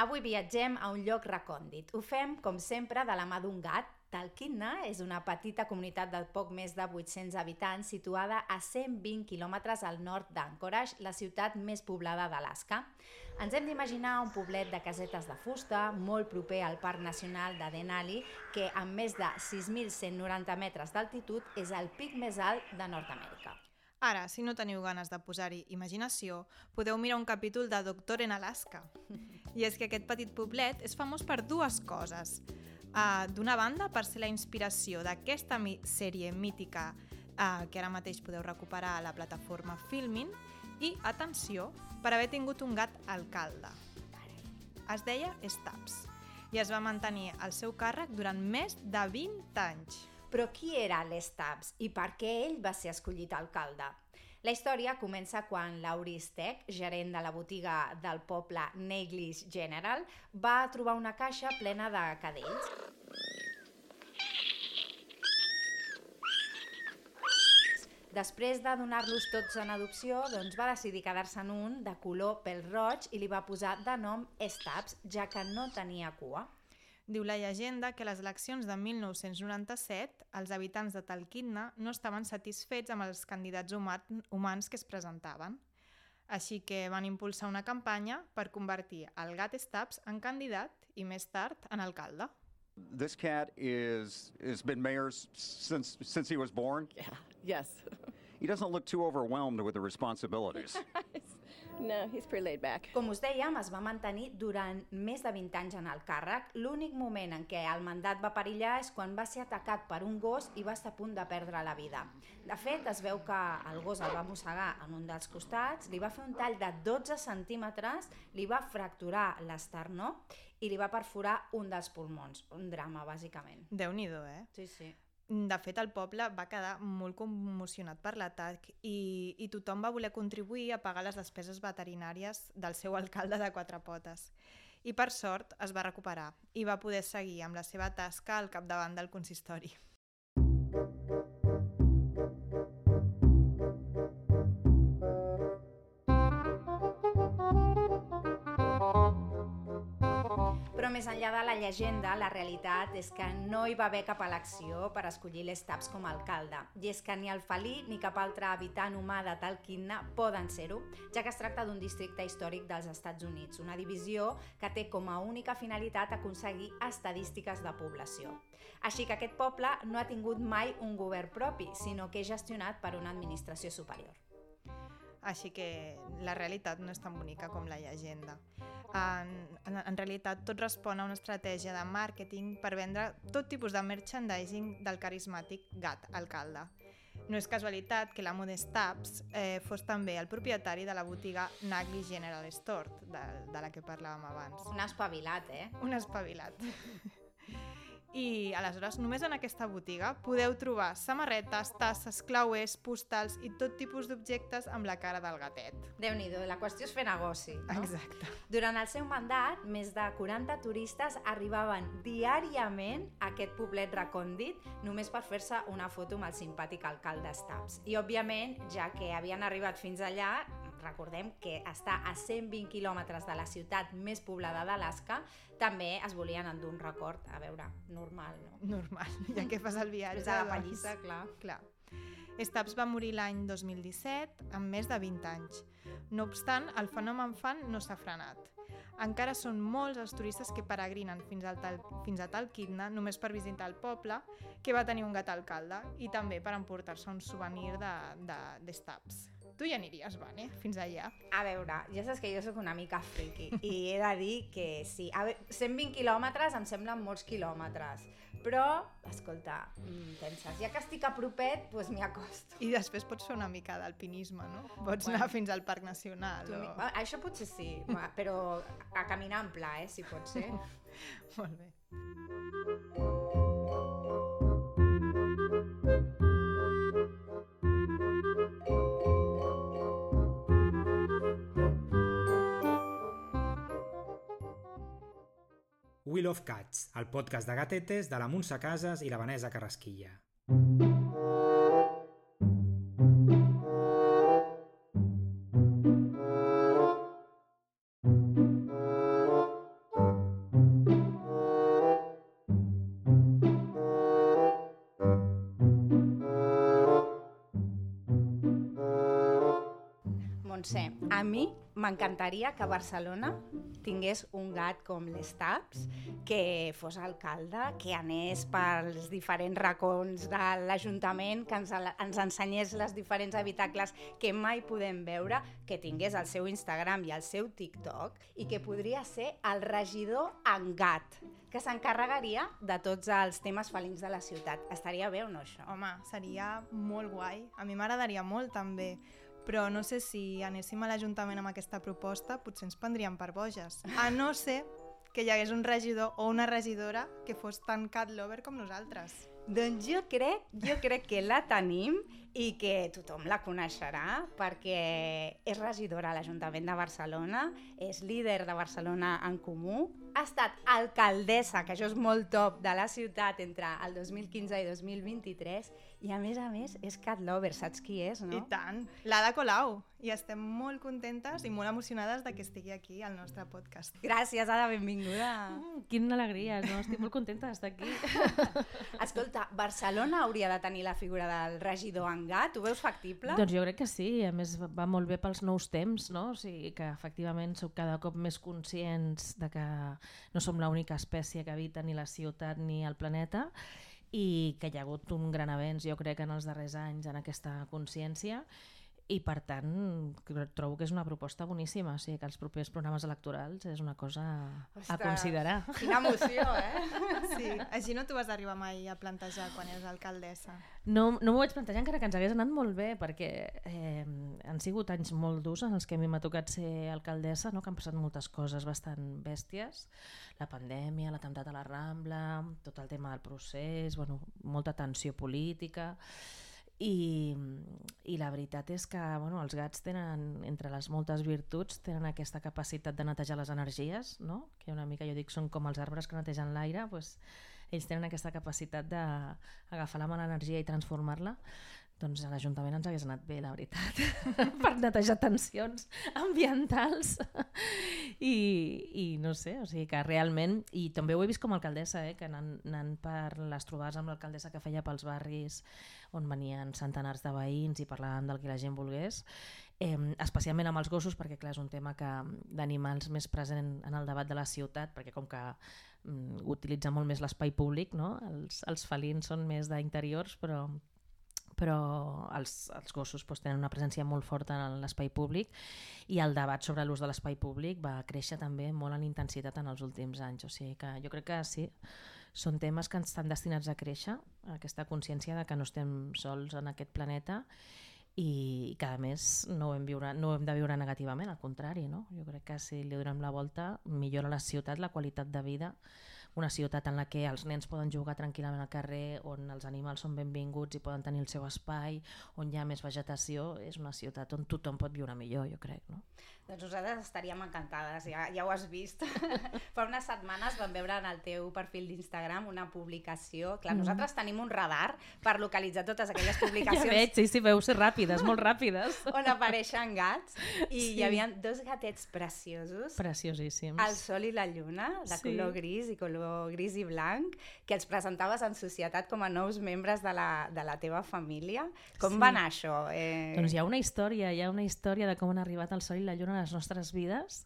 Avui viatgem a un lloc recòndit. Ho fem, com sempre, de la mà d'un gat. Talkeetna és una petita comunitat de poc més de 800 habitants situada a 120 quilòmetres al nord d'Anchorage, la ciutat més poblada d'Alaska. Ens hem d'imaginar un poblet de casetes de fusta, molt proper al Parc Nacional de Denali, que amb més de 6.190 metres d'altitud és el pic més alt de Nord-Amèrica. Ara, si no teniu ganes de posar-hi imaginació, podeu mirar un capítol de Doctor en Alaska. I és que aquest petit poblet és famós per dues coses. Uh, D'una banda, per ser la inspiració d'aquesta mi sèrie mítica uh, que ara mateix podeu recuperar a la plataforma Filmin, i, atenció, per haver tingut un gat alcalde. Es deia Stabs i es va mantenir al seu càrrec durant més de 20 anys. Però qui era l'Stabs i per què ell va ser escollit alcalde? La història comença quan Laurie Steck, gerent de la botiga del poble Neglis General, va trobar una caixa plena de cadells. Després de donar-los tots en adopció, doncs va decidir quedar-se en un de color pèl roig i li va posar de nom Stabs, ja que no tenia cua. Diu la llegenda que a les eleccions de 1997 els habitants de Talkeetna no estaven satisfets amb els candidats humans que es presentaven. Així que van impulsar una campanya per convertir el gat Stabs en candidat i més tard en alcalde. This cat is has been mayor since since he was born. Yeah. Yes. He doesn't look too overwhelmed with the responsibilities. no, he's pretty laid back. Com us dèiem, es va mantenir durant més de 20 anys en el càrrec. L'únic moment en què el mandat va perillar és quan va ser atacat per un gos i va estar a punt de perdre la vida. De fet, es veu que el gos el va mossegar en un dels costats, li va fer un tall de 12 centímetres, li va fracturar l'esternó i li va perforar un dels pulmons. Un drama, bàsicament. Déu-n'hi-do, eh? Sí, sí. De fet, el poble va quedar molt commocionat per l'atac i, i tothom va voler contribuir a pagar les despeses veterinàries del seu alcalde de quatre potes. I per sort es va recuperar i va poder seguir amb la seva tasca al capdavant del consistori. Però més enllà de la llegenda, la realitat és que no hi va haver cap elecció per escollir l'Estaps com a alcalde. I és que ni el felí ni cap altre habitant humà de Talkeetna poden ser-ho, ja que es tracta d'un districte històric dels Estats Units, una divisió que té com a única finalitat aconseguir estadístiques de població. Així que aquest poble no ha tingut mai un govern propi, sinó que és gestionat per una administració superior. Així que la realitat no és tan bonica com la llegenda. En, en, en realitat, tot respon a una estratègia de màrqueting per vendre tot tipus de merchandising del carismàtic gat alcalde. No és casualitat que l'amo de Stabs eh, fos també el propietari de la botiga Nagli General Store, de, de la que parlàvem abans. Un espavilat, eh? Un espavilat. I aleshores només en aquesta botiga podeu trobar samarretes, tasses, clauers, postals i tot tipus d'objectes amb la cara del gatet. déu nhi la qüestió és fer negoci. No? Exacte. Durant el seu mandat, més de 40 turistes arribaven diàriament a aquest poblet recòndit només per fer-se una foto amb el simpàtic alcalde Stabs. I, òbviament, ja que havien arribat fins allà, recordem que està a 120 quilòmetres de la ciutat més poblada d'Alaska, també es volien endur un record, a veure, normal, no? Normal, ja que fas el viatge. És a la doncs, pallissa, clar. Clar. Stabs va morir l'any 2017, amb més de 20 anys. No obstant, el fenomen fan no s'ha frenat. Encara són molts els turistes que peregrinen fins, al tal, fins a Talkeetna només per visitar el poble, que va tenir un gat alcalde, i també per emportar-se un souvenir de, de, de Stabs. Tu hi aniries, Vane, fins allà? A veure, ja saps que jo sóc una mica friki i he de dir que sí. A veure, 120 quilòmetres em semblen molts quilòmetres, però, escolta, mm, penses, ja que estic a propet, doncs m'hi acosto. I després pots fer una mica d'alpinisme, no? Pots Bueno. anar fins al Parc Nacional. Tu, O... ah, Això potser sí, però a caminar en pla, eh, si pot ser. Molt bé. We Love Cats, el podcast de gatetes de la Montse Casas i la Vanessa Carrasquilla. Montse, a mi m'encantaria que Barcelona tingués un gat com les Taps, que fos alcalde, que anés pels diferents racons de l'Ajuntament, que ens, ens ensenyés les diferents habitacles que mai podem veure, que tingués el seu Instagram i el seu TikTok i que podria ser el regidor en gat, que s'encarregaria de tots els temes felins de la ciutat. Estaria bé o no, això? Home, seria molt guai. A mi m'agradaria molt, també. Però no sé si anéssim a l'Ajuntament amb aquesta proposta, potser ens prendríem per boges. A no ser que hi hagués un regidor o una regidora que fos tan cat lover com nosaltres. Doncs jo crec, jo crec que la tenim i que tothom la coneixerà perquè és regidora a l'Ajuntament de Barcelona, és líder de Barcelona en Comú, ha estat alcaldessa, que això és molt top, de la ciutat entre el 2015 i 2023 i a més a més és cat lover, saps qui és, no? I tant, l'Ada Colau. I estem molt contentes i molt emocionades de que estigui aquí al nostre podcast. Gràcies, Ada, benvinguda. Mm, quina alegria, no? estic molt contenta d'estar aquí. Escolta, Barcelona hauria de tenir la figura del regidor en gat, ho veus factible? doncs jo crec que sí, a més va molt bé pels nous temps, no? o sigui que efectivament sou cada cop més conscients de que no som l'única espècie que habita ni la ciutat ni el planeta i que hi ha hagut un gran avenç, jo crec, en els darrers anys en aquesta consciència i per tant trobo que és una proposta boníssima, o sigui que els propers programes electorals és una cosa Ostres, a considerar. Quina emoció, eh? Sí, així no t'ho vas arribar mai a plantejar quan eres alcaldessa. No, no m'ho vaig plantejar encara que ens hagués anat molt bé perquè eh, han sigut anys molt durs en els que a mi m'ha tocat ser alcaldessa, no? que han passat moltes coses bastant bèsties, la pandèmia, l'atemptat a la Rambla, tot el tema del procés, bueno, molta tensió política i, i la veritat és que bueno, els gats tenen, entre les moltes virtuts, tenen aquesta capacitat de netejar les energies, no? que una mica jo dic són com els arbres que netegen l'aire, doncs ells tenen aquesta capacitat d'agafar la mala energia i transformar-la doncs a l'Ajuntament ens hagués anat bé, la veritat, per netejar tensions ambientals. I, I no sé, o sigui que realment, i també ho he vist com a alcaldessa, eh, que anant, anant per les trobades amb l'alcaldessa que feia pels barris on venien centenars de veïns i parlaven del que la gent volgués, eh, especialment amb els gossos, perquè clar, és un tema que d'animals més present en el debat de la ciutat, perquè com que mm, utilitza molt més l'espai públic, no? els, els felins són més d'interiors, però però els, els gossos doncs, tenen una presència molt forta en l'espai públic i el debat sobre l'ús de l'espai públic va créixer també molt en intensitat en els últims anys. O sigui que jo crec que sí, són temes que estan destinats a créixer, aquesta consciència de que no estem sols en aquest planeta i que a més no ho hem, viure, no ho hem de viure negativament, al contrari, no? jo crec que si li donem la volta millora la ciutat, la qualitat de vida una ciutat en la que els nens poden jugar tranquil·lament al carrer, on els animals són benvinguts i poden tenir el seu espai, on hi ha més vegetació, és una ciutat on tothom pot viure millor, jo crec. No? Doncs nosaltres estaríem encantades, ja, ja ho has vist. Fa unes setmanes vam veure en el teu perfil d'Instagram una publicació. Clar, mm. nosaltres tenim un radar per localitzar totes aquelles publicacions. Ja veig, sí, sí, veu ser ràpides, molt ràpides. on apareixen gats i sí. hi havia dos gatets preciosos. Preciosíssims. El sol i la lluna, de sí. color gris i color gris i blanc, que els presentaves en societat com a nous membres de la, de la teva família. Com sí. va anar això? Eh... Doncs hi ha una història, hi ha una història de com han arribat el sol i la lluna les nostres vides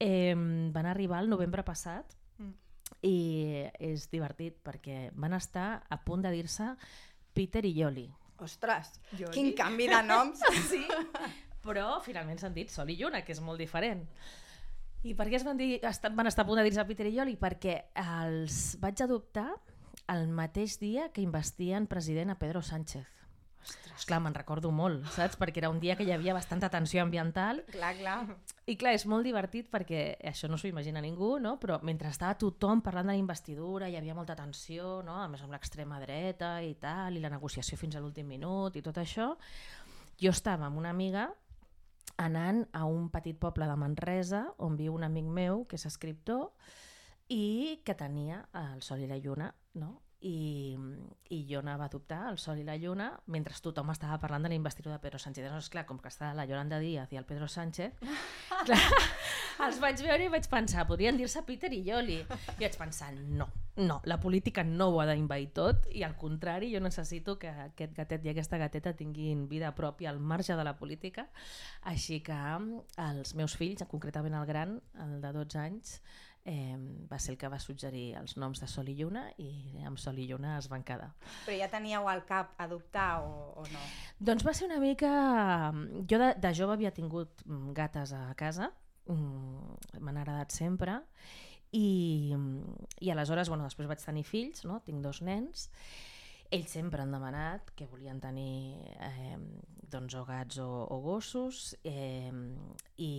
eh, van arribar el novembre passat mm. i és divertit perquè van estar a punt de dir-se Peter i Yoli. Ostres, Yoli? quin canvi de noms! sí, però finalment s'han dit Sol i Lluna, que és molt diferent. I per què es van, dir, van estar a punt de dir-se Peter i Yoli? Perquè els vaig adoptar el mateix dia que investien president a Pedro Sánchez. Ostres. Clar, me'n recordo molt, saps? Perquè era un dia que hi havia bastanta tensió ambiental. Clar, clar. I clar, és molt divertit perquè això no s'ho imagina ningú, no? Però mentre estava tothom parlant de la investidura, hi havia molta tensió, no? A més amb l'extrema dreta i tal, i la negociació fins a l'últim minut i tot això, jo estava amb una amiga anant a un petit poble de Manresa on viu un amic meu que és escriptor i que tenia el sol i la lluna no? I, i jo anava a adoptar el Sol i la Lluna mentre tothom estava parlant de la investidura de Pedro Sánchez. Llavors, clar, com que estava la Yolanda Díaz i el Pedro Sánchez, clar, els vaig veure i vaig pensar, podrien dir-se Peter i Yoli. I vaig pensar, no, no, la política no ho ha d'invair tot i al contrari, jo necessito que aquest gatet i aquesta gateta tinguin vida pròpia al marge de la política. Així que els meus fills, concretament el gran, el de 12 anys, eh, va ser el que va suggerir els noms de Sol i Lluna i amb Sol i Lluna es van quedar. Però ja teníeu al cap adoptar o, o no? Doncs va ser una mica... Jo de, de jove havia tingut gates a casa, m'han agradat sempre, i, i aleshores, bueno, després vaig tenir fills, no? tinc dos nens, ells sempre han demanat que volien tenir eh, doncs, o gats o, o gossos eh, i,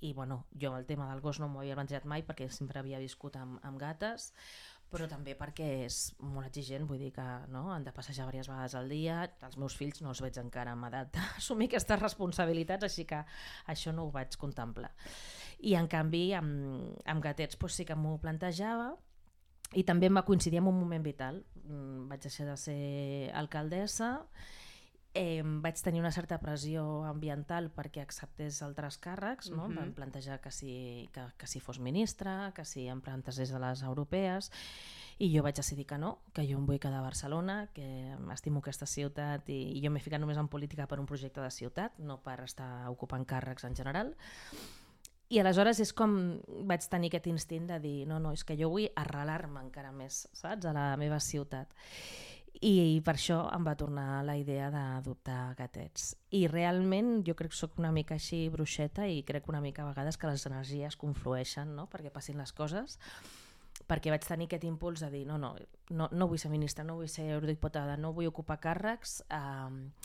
i bueno, jo el tema del gos no m'ho havia plantejat mai perquè sempre havia viscut amb, amb gates però també perquè és molt exigent, vull dir que no, han de passejar diverses vegades al dia, els meus fills no els veig encara amb edat d'assumir aquestes responsabilitats, així que això no ho vaig contemplar. I en canvi, amb, amb gatets doncs sí que m'ho plantejava, i també em va coincidir en un moment vital. Mm, vaig deixar de ser alcaldessa, eh, vaig tenir una certa pressió ambiental perquè acceptés altres càrrecs, no? Mm -hmm. vam plantejar que si, que, que si fos ministre, que si em plantegés a les europees, i jo vaig decidir que no, que jo em vull quedar a Barcelona, que estimo aquesta ciutat i, i jo m'he ficat només en política per un projecte de ciutat, no per estar ocupant càrrecs en general. I aleshores és com vaig tenir aquest instint de dir no, no, és que jo vull arrelar-me encara més, saps, a la meva ciutat. I per això em va tornar la idea d'adoptar gatets. I realment jo crec que sóc una mica així bruixeta i crec una mica a vegades que les energies conflueixen no? perquè passin les coses perquè vaig tenir aquest impuls de dir no, no, no, no vull ser ministra, no vull ser eurodiputada, no vull ocupar càrrecs eh,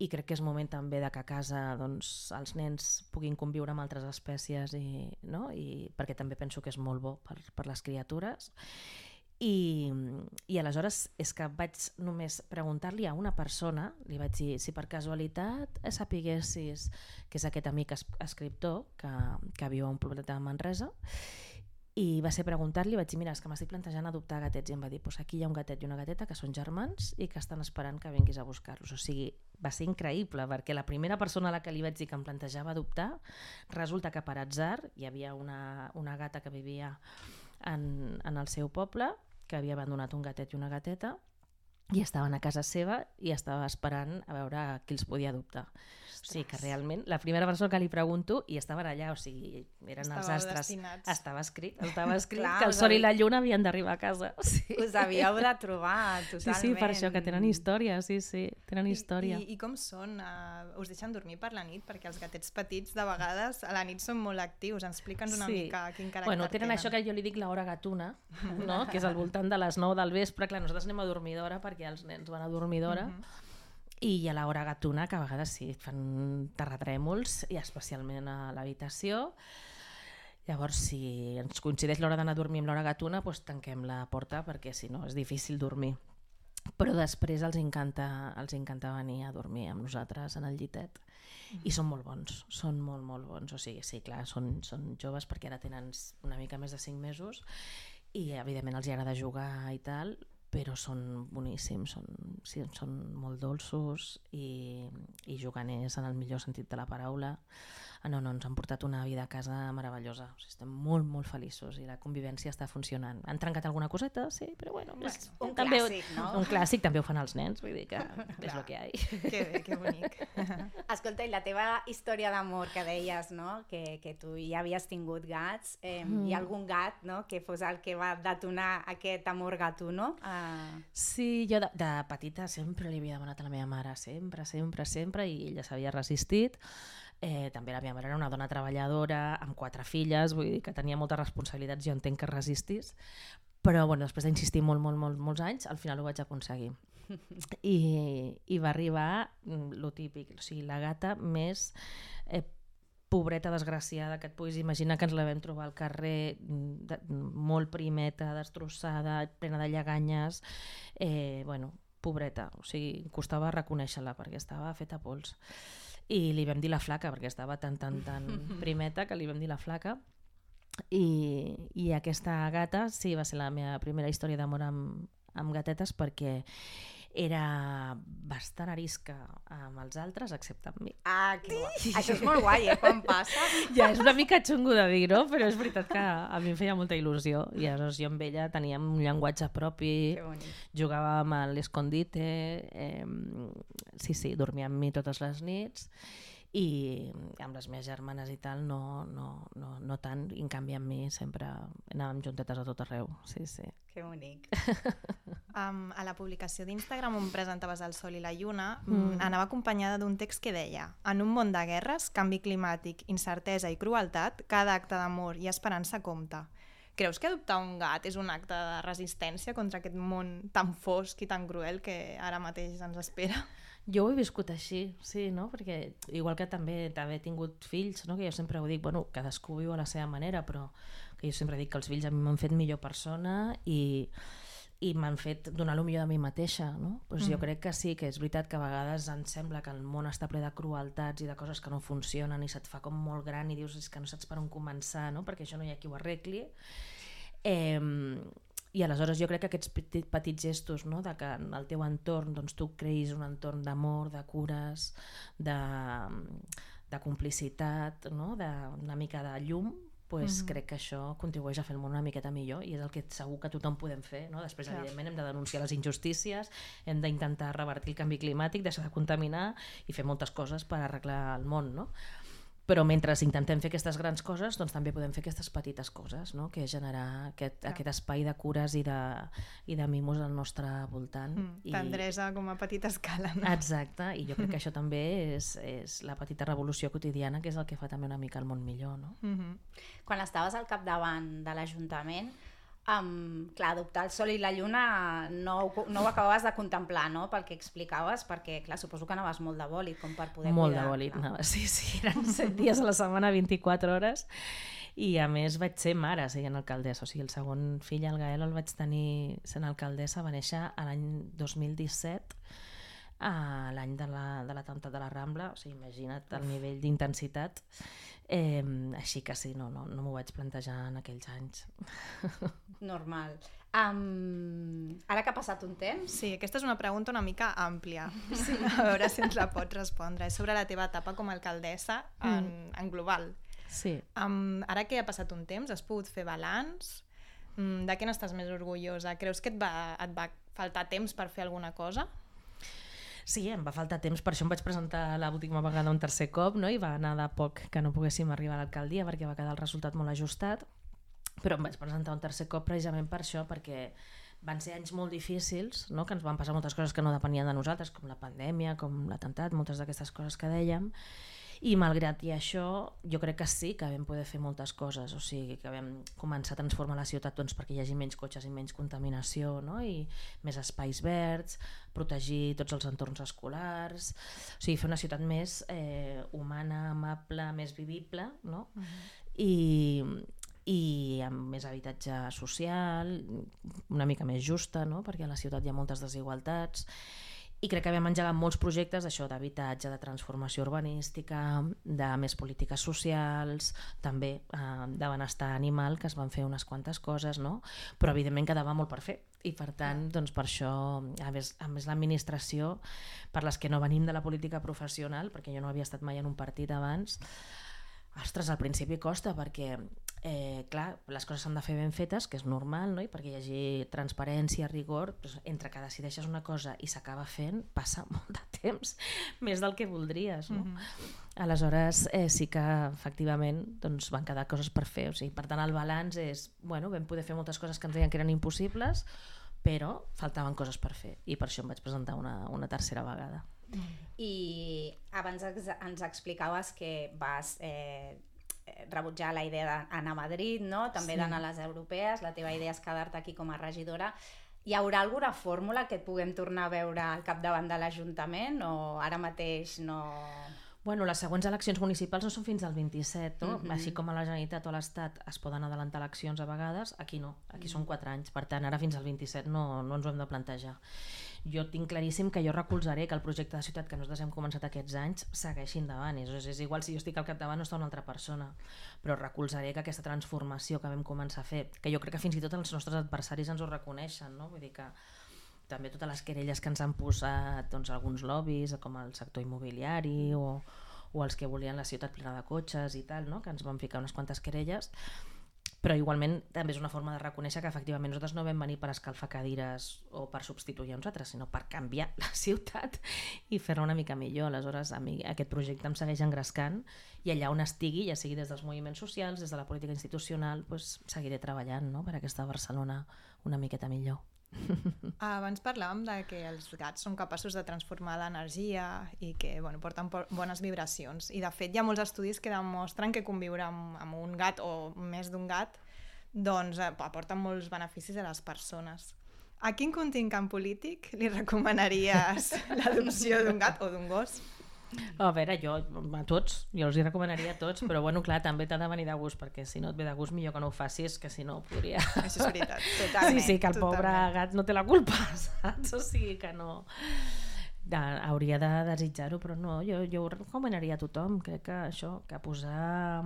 i crec que és moment també de que a casa doncs, els nens puguin conviure amb altres espècies i, no? I, perquè també penso que és molt bo per, per les criatures i, i aleshores és que vaig només preguntar-li a una persona, li vaig dir si per casualitat sapiguessis que és aquest amic es, escriptor que, que viu a un poblet de Manresa i va ser preguntar-li, vaig dir, mira, és que m'estic plantejant adoptar gatets, i em va dir, pues aquí hi ha un gatet i una gateta que són germans i que estan esperant que vinguis a buscar-los. O sigui, va ser increïble, perquè la primera persona a la que li vaig dir que em plantejava adoptar, resulta que per atzar hi havia una, una gata que vivia en, en el seu poble, que havia abandonat un gatet i una gateta, i estaven a casa seva i estava esperant a veure qui els podia adoptar. O sigui que realment, la primera persona que li pregunto, i estaven allà, o sigui, eren Estàveu els astres. Destinats. Estava escrit, estava escrit Clar, que el sol i la lluna havien d'arribar a casa. Sí. Us havíeu de trobar, totalment. Sí, sí, per això, que tenen història, sí, sí, tenen I, història. I, I com són? Uh, us deixen dormir per la nit? Perquè els gatets petits, de vegades, a la nit són molt actius. Explica'ns una sí. mica quin caràcter bueno, tenen. Tenen això que jo li dic l'hora gatuna, no? que és al voltant de les 9 del vespre. Clar, nosaltres anem a dormir d'hora perquè els nens van a dormir d'hora. Uh -huh i a l'hora gatuna, que a vegades sí, fan terratrèmols, i especialment a l'habitació. Llavors, si ens coincideix l'hora d'anar a dormir amb l'hora gatuna, doncs tanquem la porta perquè si no és difícil dormir. Però després els encanta, els encanta venir a dormir amb nosaltres en el llitet mm. i són molt bons, són molt, molt bons. O sigui, sí, clar, són, són joves perquè ara tenen una mica més de 5 mesos i evidentment els hi agrada jugar i tal, però són boníssims, són, sí, són molt dolços i, i juganers en el millor sentit de la paraula. Ah, no, no, ens han portat una vida a casa meravellosa. O sigui, estem molt, molt feliços i la convivència està funcionant. Han trencat alguna coseta, sí, però bueno. bueno és, un també, clàssic, no? Un clàssic també ho fan els nens, vull dir que és el que hi ha. Que bé, que bonic. Escolta, i la teva història d'amor que deies, no? Que, que tu ja havies tingut gats, eh, mm. hi ha algun gat no? que fos el que va detonar aquest amor gatuno? Uh... Sí, jo de, de petita sempre li havia demanat a la meva mare, sempre, sempre, sempre, i ella s'havia resistit. Eh, també la meva mare era una dona treballadora, amb quatre filles, vull dir que tenia moltes responsabilitats, jo entenc que resistís, però bueno, després d'insistir molt, molt, molt, molts anys, al final ho vaig aconseguir. I, i va arribar mm, lo típic, o sigui, la gata més eh, pobreta desgraciada que et puguis imaginar que ens la vam trobar al carrer mm, de, molt primeta, destrossada, plena de lleganyes, eh, bueno, pobreta, o sigui, costava reconèixer-la perquè estava feta pols i li vam dir la flaca perquè estava tan tan tan primeta que li vam dir la flaca. I, i aquesta gata sí va ser la meva primera història d'amor amb, amb gatetes perquè era bastant arisca amb els altres, excepte amb mi. Ah, que guai. Això és molt guai, eh, quan passa. Ja és una mica xungo de dir, no? Però és veritat que a mi em feia molta il·lusió. I aleshores jo amb ella teníem un llenguatge propi, jugàvem a l'escondite, eh, sí, sí, dormia amb mi totes les nits i amb les meves germanes i tal no, no, no, no tant, i en canvi amb mi sempre anàvem juntetes a tot arreu, sí, sí. Que bonic. Um, a la publicació d'Instagram on presentaves el Sol i la Lluna mm. anava acompanyada d'un text que deia En un món de guerres, canvi climàtic, incertesa i crueltat, cada acte d'amor i esperança compta. Creus que adoptar un gat és un acte de resistència contra aquest món tan fosc i tan cruel que ara mateix ens espera? Jo ho he viscut així, sí, no? Perquè igual que també també he tingut fills, no? que jo sempre ho dic, bueno, cadascú viu a la seva manera, però que jo sempre dic que els fills a mi m'han fet millor persona i, i m'han fet donar el millor de mi mateixa, no? Pues mm. Jo crec que sí, que és veritat que a vegades ens sembla que el món està ple de crueltats i de coses que no funcionen i se't fa com molt gran i dius és que no saps per on començar, no? Perquè això no hi ha qui ho arregli. Eh, i aleshores jo crec que aquests petits, petits gestos no? de que en el teu entorn doncs, tu creïs un entorn d'amor, de cures, de, de complicitat, no? de, una mica de llum, pues, mm -hmm. crec que això contribueix a fer el món una miqueta millor i és el que segur que tothom podem fer. No? Després, Clar. evidentment, hem de denunciar les injustícies, hem d'intentar revertir el canvi climàtic, deixar de contaminar i fer moltes coses per arreglar el món. No? Però mentre intentem fer aquestes grans coses doncs també podem fer aquestes petites coses no? que és generar aquest, aquest espai de cures i de, i de mimos al nostre voltant Mm, I, tendresa com a petita escala. No? exacte, i jo crec que això també és, és la petita revolució quotidiana que és el que fa també una mica el món millor no? Mm -hmm. Quan estaves al capdavant de l'Ajuntament, um, clar, adoptar el sol i la lluna no, no ho acabaves de contemplar, no?, pel que explicaves, perquè, clar, suposo que anaves molt de bòlit, com per poder molt cuidar. de bòlit clar. anava, sí, sí, eren 7 dies a la setmana 24 hores i a més vaig ser mare sent alcaldessa, o sigui, el segon fill, el Gael, el vaig tenir sent alcaldessa, va néixer a l'any 2017 a l'any de la- de l'atemptat de la Rambla, o sigui, imagina't el nivell d'intensitat. Eh, així que sí, no, no, no m'ho vaig plantejar en aquells anys. Normal. Um, ara que ha passat un temps, Sí, aquesta és una pregunta una mica àmplia. Sí. A veure si ens la pots respondre. És sobre la teva etapa com a alcaldessa en, en global. Sí. Um, ara que ha passat un temps, has pogut fer balanç? Um, de què n'estàs més orgullosa? Creus que et va, et va faltar temps per fer alguna cosa? Sí, em va faltar temps, per això em vaig presentar l'última vegada un tercer cop no? i va anar de poc que no poguéssim arribar a l'alcaldia perquè va quedar el resultat molt ajustat, però em vaig presentar un tercer cop precisament per això, perquè van ser anys molt difícils, no? que ens van passar moltes coses que no depenien de nosaltres, com la pandèmia, com l'atemptat, moltes d'aquestes coses que dèiem, i malgrat i això, jo crec que sí que vam poder fer moltes coses, o sigui, que vam començar a transformar la ciutat doncs, perquè hi hagi menys cotxes i menys contaminació, no? i més espais verds, protegir tots els entorns escolars, o sigui, fer una ciutat més eh, humana, amable, més vivible, no? Uh -huh. I, i amb més habitatge social, una mica més justa, no? perquè a la ciutat hi ha moltes desigualtats, i crec que vam engegar molts projectes d'això d'habitatge, de transformació urbanística, de més polítiques socials, també eh, de benestar animal, que es van fer unes quantes coses, no? però evidentment quedava molt per fer. I per tant, doncs per això, a més, a més l'administració, per les que no venim de la política professional, perquè jo no havia estat mai en un partit abans, ostres, al principi costa perquè eh, clar, les coses s'han de fer ben fetes, que és normal, no? i perquè hi hagi transparència, rigor, doncs, entre que decideixes una cosa i s'acaba fent, passa molt de temps, més del que voldries. No? Mm -hmm. Aleshores, eh, sí que efectivament doncs, van quedar coses per fer. O sigui, per tant, el balanç és, bueno, vam poder fer moltes coses que ens deien que eren impossibles, però faltaven coses per fer, i per això em vaig presentar una, una tercera vegada. i abans ens explicaves que vas eh, rebutjar la idea d'anar a Madrid, no? també Sí. d'anar a les europees, la teva idea és quedar-te aquí com a regidora. Hi haurà alguna fórmula que et puguem tornar a veure al capdavant de l'Ajuntament o ara mateix no... Bueno, les següents eleccions municipals no són fins al 27, no? Mhm. Així com a la Generalitat o a l'Estat es poden adelantar eleccions a vegades, aquí no, aquí són 4 anys, per tant ara fins al 27 no, no ens ho hem de plantejar. Jo tinc claríssim que jo recolzaré que el projecte de ciutat que nosaltres hem començat aquests anys segueixi endavant, és, és igual si jo estic al capdavant no està una altra persona, però recolzaré que aquesta transformació que vam començar a fer, que jo crec que fins i tot els nostres adversaris ens ho reconeixen, no? vull dir que també totes les querelles que ens han posat doncs, alguns lobbies, com el sector immobiliari o, o els que volien la ciutat plena de cotxes i tal, no? que ens van ficar unes quantes querelles, però igualment també és una forma de reconèixer que efectivament nosaltres no vam venir per escalfar cadires o per substituir uns altres, sinó per canviar la ciutat i fer-la una mica millor. Aleshores, a mi aquest projecte em segueix engrescant i allà on estigui, ja sigui des dels moviments socials, des de la política institucional, doncs, seguiré treballant no? per aquesta Barcelona una miqueta millor. Abans parlàvem de que els gats són capaços de transformar l'energia i que bueno, porten bones vibracions. I de fet hi ha molts estudis que demostren que conviure amb, amb un gat o més d'un gat doncs, eh, aporta molts beneficis a les persones. A quin contingent polític li recomanaries l'adopció d'un gat o d'un gos? A veure, jo, a tots, jo els hi recomanaria a tots, però bueno, clar, també t'ha de venir de gust, perquè si no et ve de gust millor que no ho facis, que si no podria... Això és veritat, totalment. Sí, sí, que el totalment. pobre gat no té la culpa, saps? O sigui que no... De, hauria de desitjar-ho, però no, jo, jo ho recomanaria a tothom, crec que això, que posar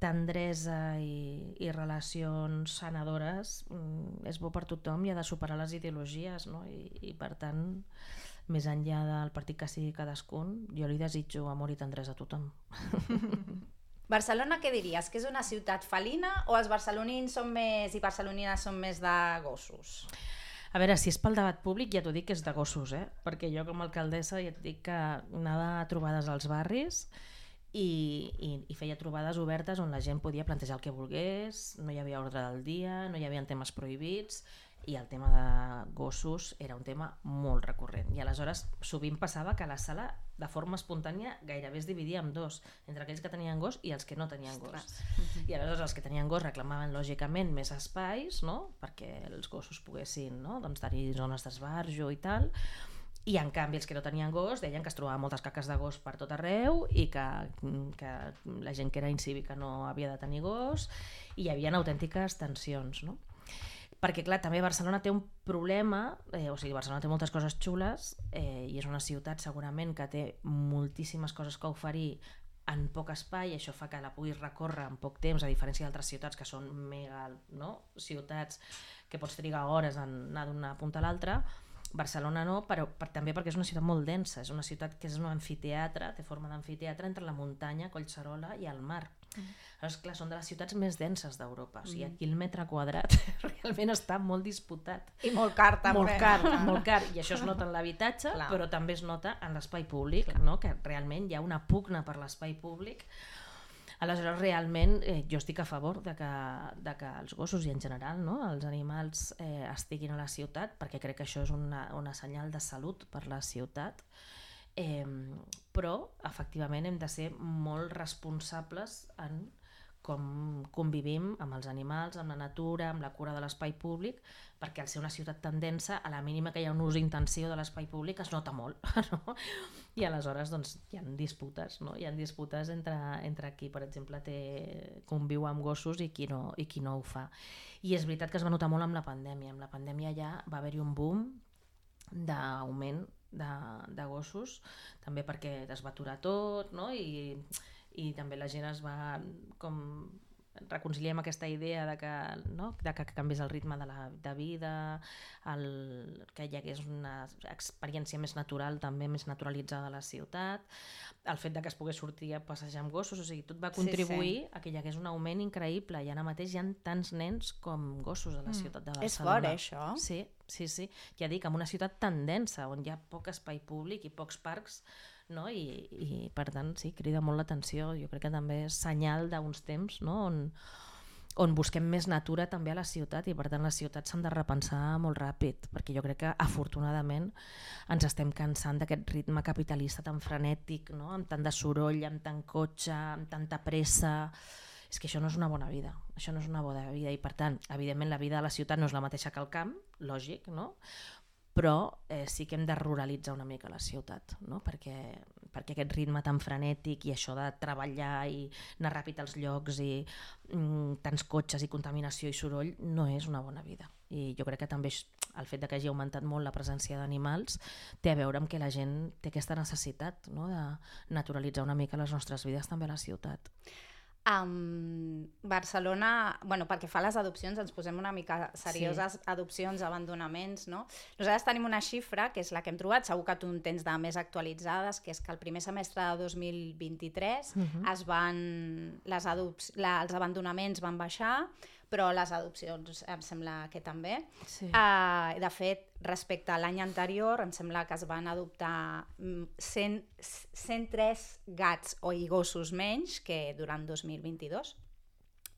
tendresa i, i relacions sanadores mm, és bo per tothom i ha de superar les ideologies, no? I, i per tant més enllà del partit que sigui cadascun, jo li desitjo amor i tendresa a tothom. Barcelona, què diries? Que és una ciutat felina o els barcelonins són més i barcelonines són més de gossos? A veure, si és pel debat públic ja t'ho dic que és de gossos, eh? perquè jo com a alcaldessa ja et dic que anava a trobades als barris i, i, i feia trobades obertes on la gent podia plantejar el que volgués, no hi havia ordre del dia, no hi havia temes prohibits i el tema de gossos era un tema molt recurrent i aleshores sovint passava que la sala de forma espontània gairebé es dividia en dos entre aquells que tenien gos i els que no tenien gos i aleshores els que tenien gos reclamaven lògicament més espais no? perquè els gossos poguessin no? doncs, tenir zones d'esbarjo i tal i en canvi els que no tenien gos deien que es trobaven moltes caques de gos per tot arreu i que, que la gent que era incívica no havia de tenir gos i hi havia autèntiques tensions no? Perquè clar, també Barcelona té un problema, eh, o sigui, Barcelona té moltes coses xules eh, i és una ciutat segurament que té moltíssimes coses que oferir en poc espai, això fa que la puguis recórrer en poc temps, a diferència d'altres ciutats que són mega no? ciutats que pots trigar hores en anar d'una punta a l'altra, Barcelona no, però per, també perquè és una ciutat molt densa, és una ciutat que és un anfiteatre, té forma d'anfiteatre entre la muntanya, Collserola i el mar. Mm. Llavors, clar, són de les ciutats més denses d'Europa. O sigui, aquí el metre quadrat realment està molt disputat. I molt car, també. Molt car, molt car. I això es nota en l'habitatge, però també es nota en l'espai públic, no? que realment hi ha una pugna per l'espai públic Aleshores, realment, eh, jo estic a favor de que, de que els gossos i en general no? els animals eh, estiguin a la ciutat, perquè crec que això és una, una senyal de salut per la ciutat, eh, però efectivament hem de ser molt responsables en com convivim amb els animals, amb la natura, amb la cura de l'espai públic, perquè al ser una ciutat tan densa, a la mínima que hi ha un ús intensiu de l'espai públic es nota molt. No? I aleshores doncs, hi ha disputes, no? hi ha disputes entre, entre qui, per exemple, té, conviu amb gossos i qui, no, i qui no ho fa. I és veritat que es va notar molt amb la pandèmia. Amb la pandèmia ja va haver-hi un boom d'augment de, de gossos, també perquè es va aturar tot, no? i i també la gent es va com reconciliem aquesta idea de que, no? de que canvis el ritme de la de vida, el, que hi hagués una experiència més natural, també més naturalitzada a la ciutat, el fet de que es pogués sortir a passejar amb gossos, o sigui, tot va contribuir sí, sí. a que hi hagués un augment increïble i ara mateix hi ha tants nens com gossos a la mm. ciutat de Barcelona. És fort, eh, això? Sí, sí, sí. Ja dic, en una ciutat tan densa, on hi ha poc espai públic i pocs parcs, no? I, i per tant sí, crida molt l'atenció jo crec que també és senyal d'uns temps no? on, on busquem més natura també a la ciutat i per tant les ciutats s'han de repensar molt ràpid perquè jo crec que afortunadament ens estem cansant d'aquest ritme capitalista tan frenètic, no? amb tant de soroll, amb tant cotxe, amb tanta pressa és que això no és una bona vida, això no és una bona vida i per tant, evidentment la vida a la ciutat no és la mateixa que al camp, lògic, no? però eh, sí que hem de ruralitzar una mica la ciutat, no? perquè, perquè aquest ritme tan frenètic i això de treballar i anar ràpid als llocs i mm, tants cotxes i contaminació i soroll no és una bona vida. I jo crec que també el fet de que hagi augmentat molt la presència d'animals té a veure amb que la gent té aquesta necessitat no? de naturalitzar una mica les nostres vides també a la ciutat. Um, Barcelona, bueno, perquè fa les adopcions, ens posem una mica serioses, sí. adopcions, abandonaments, no? Nosaltres tenim una xifra, que és la que hem trobat, segur que tu en tens de més actualitzades, que és que el primer semestre de 2023 uh -huh. es van, les adopts, la, els abandonaments van baixar, però les adopcions em sembla que també. Sí. Uh, de fet, respecte a l'any anterior, em sembla que es van adoptar mm, 100, 103 gats o i gossos menys que durant 2022.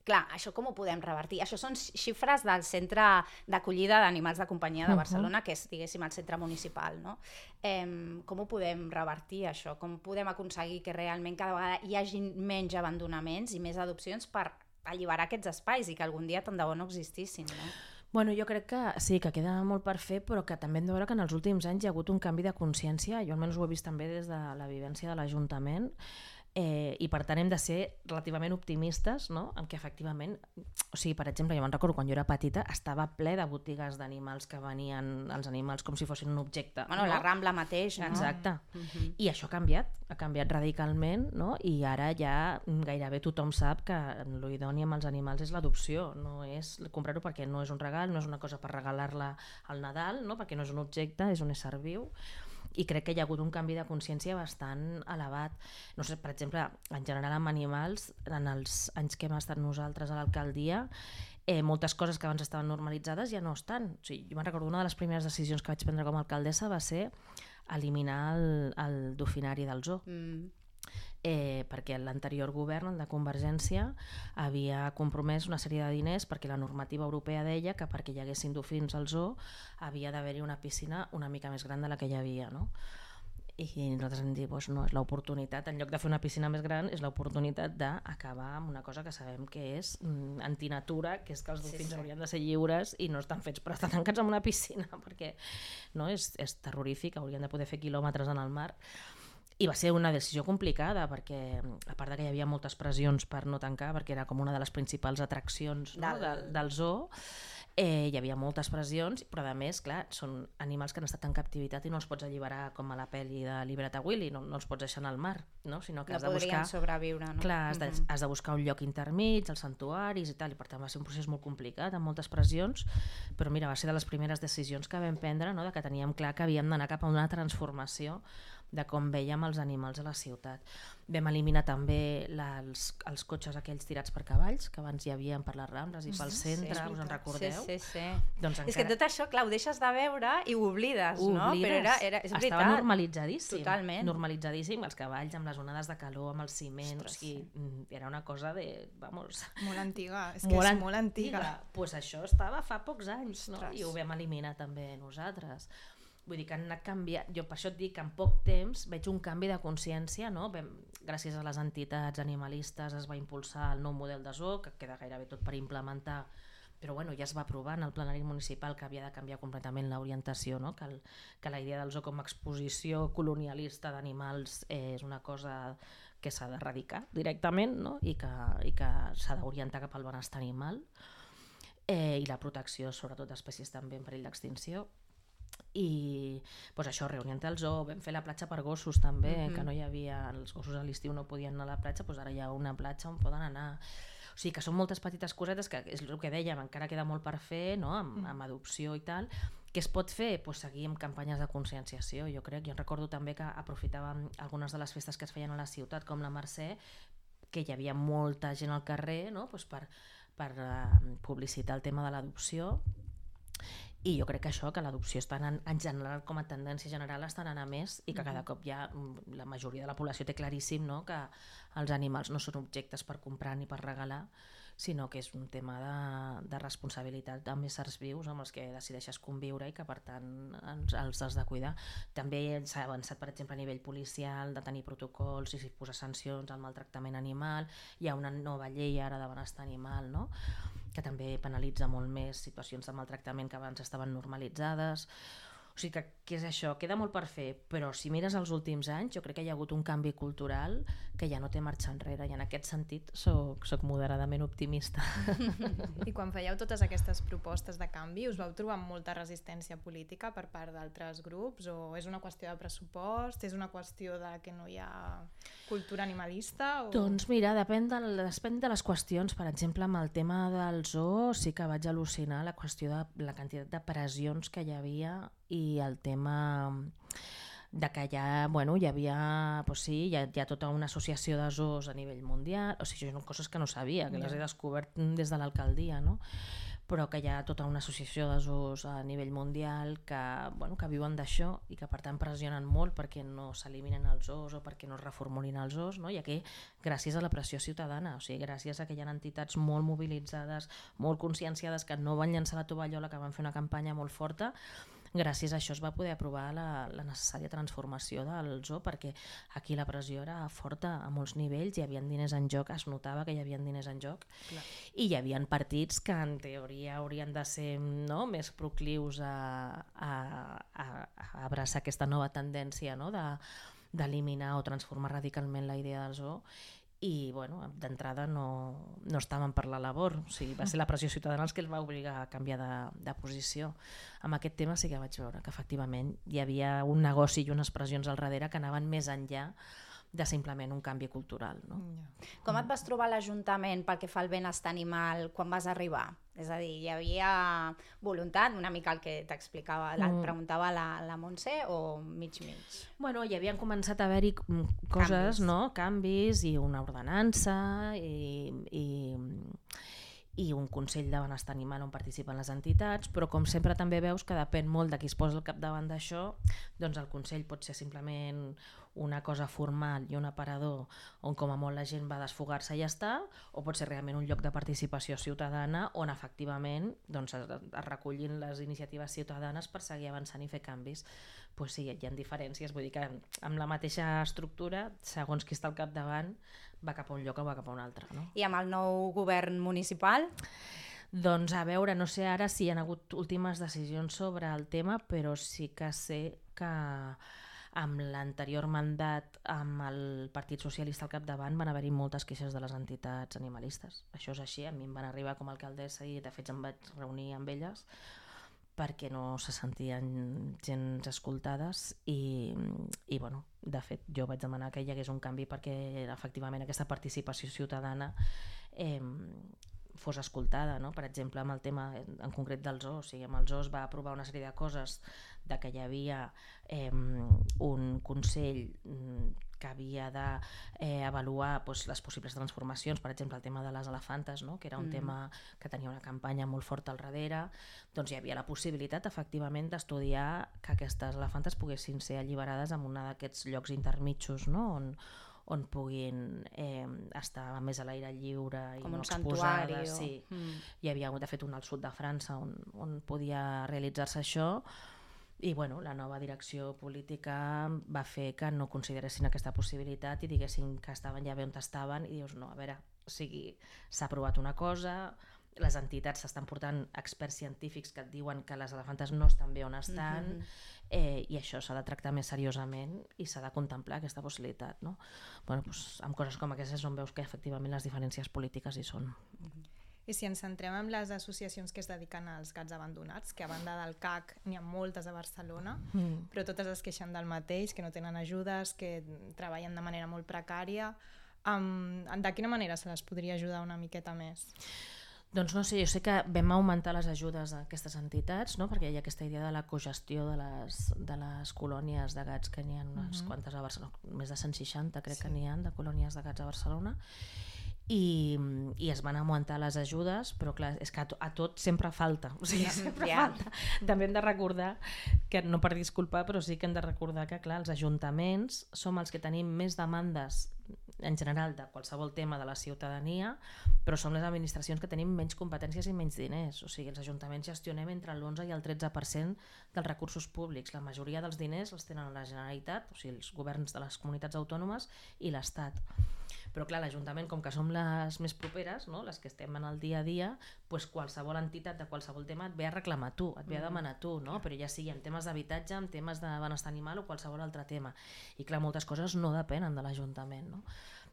Clar, això com ho podem revertir? Això són xifres del Centre d'Acollida d'Animals de Companyia de. Barcelona, que és, diguéssim, el centre municipal, no? Eh, com ho podem revertir, això? Com podem aconseguir que realment cada vegada hi hagi menys abandonaments i més adopcions per alliberar aquests espais i que algun dia tant de bo no existissin, no? Bueno, jo crec que sí, que queda molt per fer, però que també hem de veure que en els últims anys hi ha hagut un canvi de consciència, jo almenys ho he vist també des de la vivència de l'Ajuntament, eh, i per tant hem de ser relativament optimistes, no? en què efectivament, o sigui, per exemple, jo me'n recordo quan jo era petita, estava ple de botigues d'animals que venien els animals com si fossin un objecte. Bueno, no? la Rambla mateix, no? Exacte. Mhm. I això ha canviat, ha canviat radicalment, no? i ara ja gairebé tothom sap que l'idoni amb els animals és l'adopció, no és comprar-ho perquè no és un regal, no és una cosa per regalar-la al Nadal, no? perquè no és un objecte, és un ésser viu, i crec que hi ha hagut un canvi de consciència bastant elevat. No sé, per exemple, en general amb animals, en els anys que hem estat nosaltres a l'alcaldia, eh, moltes coses que abans estaven normalitzades ja no estan. O sigui, jo me'n recordo una de les primeres decisions que vaig prendre com a alcaldessa va ser eliminar el, el dofinari del zoo Mm. Eh, perquè l'anterior govern, el de Convergència, havia compromès una sèrie de diners perquè la normativa europea deia que perquè hi haguessin dofins al zoo havia d'haver-hi una piscina una mica més gran de la que hi havia, no? I nosaltres hem dit, doncs no, és l'oportunitat, en lloc de fer una piscina més gran, és l'oportunitat d'acabar amb una cosa que sabem que és mm, antinatura, que és que els Sí, dofins sí. haurien de ser lliures i no estan fets per estar tancats en una piscina, perquè no, és, és terrorífic, haurien de poder fer quilòmetres en el mar. I va ser una decisió complicada perquè, a part de que hi havia moltes pressions per no tancar, perquè era com una de les principals atraccions no? Del- del, del zoo, eh, hi havia moltes pressions, però a més, clar, són animals que han estat en captivitat i no els pots alliberar com a la pel·li de Libera't a Willy, no, no els pots deixar al mar, no? sinó que No has de buscar... sobreviure, no? Clar, has de, Mhm. has de buscar un lloc intermig, els santuaris i tal, i per tant va ser un procés molt complicat, amb moltes pressions, però mira, va ser de les primeres decisions que vam prendre, no? de que teníem clar que havíem d'anar cap a una transformació de com veiem els animals a la ciutat. Vam eliminar també la, els, els cotxes aquells tirats per cavalls, que abans hi havia per les Rambles i pel centre, és us en recordeu? Sí, sí, sí. Doncs És que tot això, clar, ho deixes de veure i ho oblides, ho no? oblides. Però era, era, és Estava veritat. normalitzadíssim. Totalment. Normalitzadíssim, els cavalls amb les onades de calor, amb el ciment, Ostres, o sigui, mm, era una cosa de, vamos, Molt antiga, és que és molt antiga. pues això estava fa pocs anys, no? Ostres. I ho vam eliminar també nosaltres. Vull dir que han anat canviant, jo per això et dic que en poc temps veig un canvi de consciència, no? Vam, gràcies a les entitats animalistes es va impulsar el nou model de zoo, que queda gairebé tot per implementar, però bueno, ja es va aprovar en el plenari municipal que havia de canviar completament l'orientació, no? que, el, que la idea del zoo com a exposició colonialista d'animals eh, és una cosa que s'ha d'erradicar directament no? i que, i que s'ha d'orientar cap al benestar animal eh, i la protecció sobretot d'espècies també en perill d'extinció i pues això, reorientar el zoo, vam fer la platja per gossos també, Mhm. que no hi havia, els gossos a l'estiu no podien anar a la platja, doncs ara hi ha una platja on poden anar. O sigui que són moltes petites cosetes que és el que dèiem, encara queda molt per fer, no? amb, amb adopció i tal. Què es pot fer? Pues seguir amb campanyes de conscienciació, jo crec. Jo recordo també que aprofitàvem algunes de les festes que es feien a la ciutat, com la Mercè, que hi havia molta gent al carrer no? pues per, per uh, publicitar el tema de l'adopció i jo crec que això, que l'adopció està anant, en general, com a tendència general, està anant a més i que cada cop ja mm, la majoria de la població té claríssim no? que els animals no són objectes per comprar ni per regalar, sinó que és un tema de, de responsabilitat amb éssers vius amb els que decideixes conviure i que per tant ens, els has de cuidar. També s'ha avançat, per exemple, a nivell policial de tenir protocols i si posar sancions al maltractament animal. Hi ha una nova llei ara de benestar animal, no? Que també penalitza molt més situacions de maltractament que abans estaven normalitzades. O sigui que, què és això? Queda molt per fer, però si mires els últims anys, jo crec que hi ha hagut un canvi cultural que ja no té marxa enrere, i en aquest sentit soc, soc moderadament optimista. I quan fèieu totes aquestes propostes de canvi, us vau trobar amb molta resistència política per part d'altres grups? O és una qüestió de pressupost? És una qüestió de que no hi ha cultura animalista? O... Doncs mira, depèn de, depèn de les qüestions. Per exemple, amb el tema del zoo sí que vaig al·lucinar la qüestió de la quantitat de pressions que hi havia i el tema de que ja, bueno, hi havia, pues sí, hi ha, hi ha tota una associació de zoos a nivell mundial, o sigui, són coses que no sabia, que les he descobert des de l'alcaldia, no? però que hi ha tota una associació de zoos a nivell mundial que, bueno, que viuen d'això i que per tant pressionen molt perquè no s'eliminen els zoos o perquè no es reformulin els zoos, no? i aquí gràcies a la pressió ciutadana, o sigui, gràcies a que hi ha entitats molt mobilitzades, molt conscienciades que no van llançar la tovallola, que van fer una campanya molt forta, gràcies a això es va poder aprovar la, la necessària transformació del zoo perquè aquí la pressió era forta a molts nivells, hi havia diners en joc, es notava que hi havia diners en joc Clar. i hi havia partits que en teoria haurien de ser no, més proclius a, a, a, a abraçar aquesta nova tendència no, de d'eliminar o transformar radicalment la idea del zoo i bueno, d'entrada no, no estaven per la labor, o sigui, va ser la pressió ciutadana els que els va obligar a canviar de, de posició. Amb aquest tema sí que vaig veure que efectivament hi havia un negoci i unes pressions al darrere que anaven més enllà de simplement un canvi cultural. No? Com et vas trobar l'Ajuntament pel que fa al benestar animal quan vas arribar? És a dir, hi havia voluntat, una mica el que t'explicava, la, Mm. preguntava la, la Montse, o mig-mig? Bueno, hi havien començat a haver-hi mm, coses, Canvis. no? canvis i una ordenança i, i, i un Consell de Benestar Animal on participen les entitats, però com sempre també veus que depèn molt de qui es posa al capdavant d'això, doncs el Consell pot ser simplement una cosa formal i un aparador on com a molt la gent va desfogar-se i ja està, o pot ser realment un lloc de participació ciutadana on efectivament doncs, es, es recollin les iniciatives ciutadanes per seguir avançant i fer canvis. Pues sí, hi ha diferències, vull dir que amb la mateixa estructura, segons qui està al capdavant, va cap a un lloc o va cap a un altre. No? I amb el nou govern municipal? Doncs a veure, no sé ara si hi ha hagut últimes decisions sobre el tema, però sí que sé que amb l'anterior mandat amb el Partit Socialista al capdavant van haver-hi moltes queixes de les entitats animalistes. Això és així, a mi em van arribar com a alcaldessa i de fet em vaig reunir amb elles perquè no se sentien gens escoltades i, i bueno, de fet jo vaig demanar que hi hagués un canvi perquè efectivament aquesta participació ciutadana eh, fos escoltada, no? per exemple amb el tema en concret dels zoos, o sigui, amb els zoos va aprovar una sèrie de coses de que hi havia eh, un consell mm, que havia d'avaluar eh, doncs, les possibles transformacions, per exemple el tema de les elefantes, no? que era un Mm. tema que tenia una campanya molt forta al darrere, doncs hi havia la possibilitat efectivament d'estudiar que aquestes elefantes poguessin ser alliberades en un d'aquests llocs intermitjos no? on, on puguin eh, estar més a l'aire lliure i Com no exposades. Sí. Mm. Hi havia, de fet, un al sud de França on, on podia realitzar-se això i bueno, la nova direcció política va fer que no consideressin aquesta possibilitat i diguessin que estaven ja bé on estaven i dius, no, a veure, o sigui, s'ha aprovat una cosa, les entitats s'estan portant experts científics que et diuen que les elefantes no estan bé on estan Mhm. eh, i això s'ha de tractar més seriosament i s'ha de contemplar aquesta possibilitat. No? Bueno, doncs, amb coses com aquestes on veus que efectivament les diferències polítiques hi són. I si ens centrem en les associacions que es dediquen als gats abandonats, que a banda del CAC n'hi ha moltes a Barcelona, Mm. però totes es queixen del mateix, que no tenen ajudes, que treballen de manera molt precària. Um, de quina manera se les podria ajudar una miqueta més? Doncs no sé, jo sé que vam augmentar les ajudes a aquestes entitats, no? perquè hi ha aquesta idea de la cogestió de les, de les colònies de gats que n'hi ha unes Mhm. quantes a Barcelona, més de 160 crec Sí. que n'hi ha de colònies de gats a Barcelona, i, i es van augmentar les ajudes, però clar, és que a, to, a tot sempre falta, o sigui, sempre Ja. falta. També hem de recordar, que no per disculpar, però sí que hem de recordar que clar, els ajuntaments som els que tenim més demandes en general de qualsevol tema de la ciutadania, però som les administracions que tenim menys competències i menys diners. O sigui, els ajuntaments gestionem entre l'11 i el 13% dels recursos públics. La majoria dels diners els tenen la Generalitat, o sigui, els governs de les comunitats autònomes i l'Estat. Però clar, l'Ajuntament, com que som les més properes, no? les que estem en el dia a dia, pues qualsevol entitat de qualsevol tema et ve a reclamar tu, et ve a demanar tu, no? però ja sigui en temes d'habitatge, en temes de benestar animal o qualsevol altre tema. I clar, moltes coses no depenen de l'Ajuntament. No?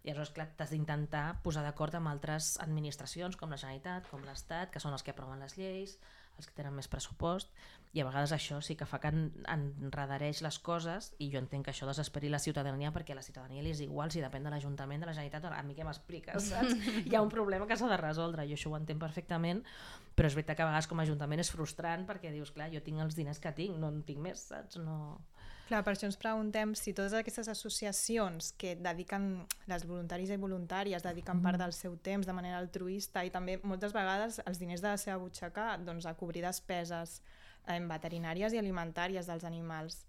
I aleshores, clar, t'has d'intentar posar d'acord amb altres administracions, com la Generalitat, com l'Estat, que són els que aproven les lleis, els que tenen més pressupost, i a vegades això sí que fa que en- enredareix les coses, i jo entenc que això desesperi la ciutadania, perquè a la ciutadania li és igual si depèn de l'Ajuntament, de la Generalitat, a mi què m'expliques, saps? Hi ha un problema que s'ha de resoldre, jo això ho entenc perfectament, però és veritat que a vegades com a Ajuntament és frustrant, perquè dius, clar, jo tinc els diners que tinc, no en tinc més, saps? No... Clar, per això ens preguntem si totes aquestes associacions que dediquen, les voluntaris i voluntàries, dediquen part del seu temps de manera altruista i també moltes vegades els diners de la seva butxaca doncs, a cobrir despeses eh, veterinàries i alimentàries dels animals.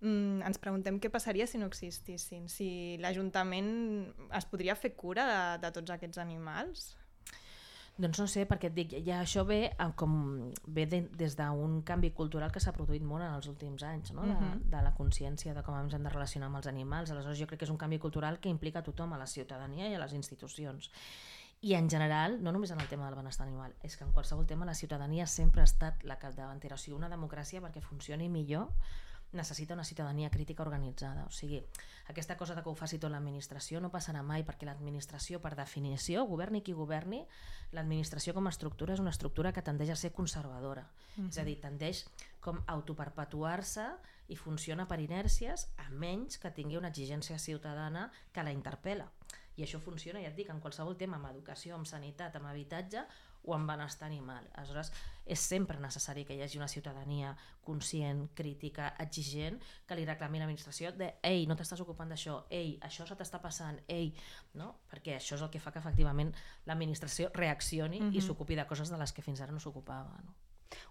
Mm, ens preguntem què passaria si no existissin, si l'Ajuntament es podria fer cura de, de tots aquests animals? Doncs no sé, perquè et dic, ja això ve, eh, com, ve de, des d'un canvi cultural que s'ha produït molt en els últims anys, no? de, Mhm. de la consciència de com ens hem de relacionar amb els animals. Aleshores jo crec que és un canvi cultural que implica a tothom, a la ciutadania i a les institucions. I en general, no només en el tema del benestar animal, és que en qualsevol tema la ciutadania sempre ha estat la capdavantera. O sigui, una democràcia perquè funcioni millor necessita una ciutadania crítica organitzada. O sigui, aquesta cosa de que ho faci tot l'administració no passarà mai perquè l'administració, per definició, governi qui governi, l'administració com a estructura és una estructura que tendeix a ser conservadora. Mm -hmm. És a dir, tendeix com a autoperpetuar-se i funciona per inèrcies a menys que tingui una exigència ciutadana que la interpel·la. I això funciona, ja et dic, en qualsevol tema, amb educació, amb sanitat, amb habitatge o amb benestar animal. Aleshores, és sempre necessari que hi hagi una ciutadania conscient, crítica, exigent, que li reclami l'administració de ei, no t'estàs ocupant d'això, ei, això se t'està passant, ei, no? Perquè això és el que fa que efectivament l'administració reaccioni mm -hmm. i s'ocupi de coses de les que fins ara no s'ocupava, no?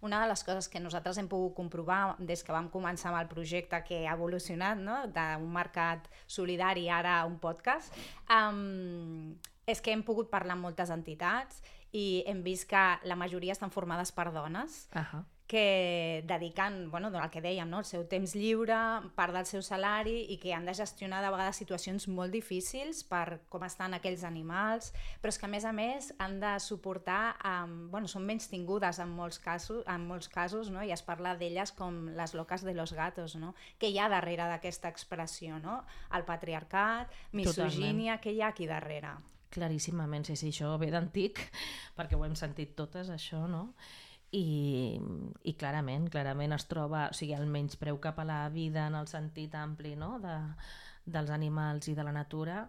Una de les coses que nosaltres hem pogut comprovar des que vam començar amb el projecte que ha evolucionat, no? d'un mercat solidari ara a un podcast, um, és que hem pogut parlar amb moltes entitats i hem vist que la majoria estan formades per dones Uh -huh. que dediquen, bueno, el que dèiem, no? el seu temps lliure, part del seu salari i que han de gestionar de vegades situacions molt difícils per com estan aquells animals, però és que a més a més han de suportar, um, bueno, són menys tingudes en molts casos, en molts casos no? i es parla d'elles com les locas de los gatos, no? que hi ha darrere d'aquesta expressió, no? el patriarcat, misogínia, què hi ha aquí darrere? Claríssimament, sí, sí, això ve d'antic, perquè ho hem sentit totes, això, no? I, i clarament, clarament es troba, o sigui, el menyspreu cap a la vida en el sentit ampli no? de, dels animals i de la natura,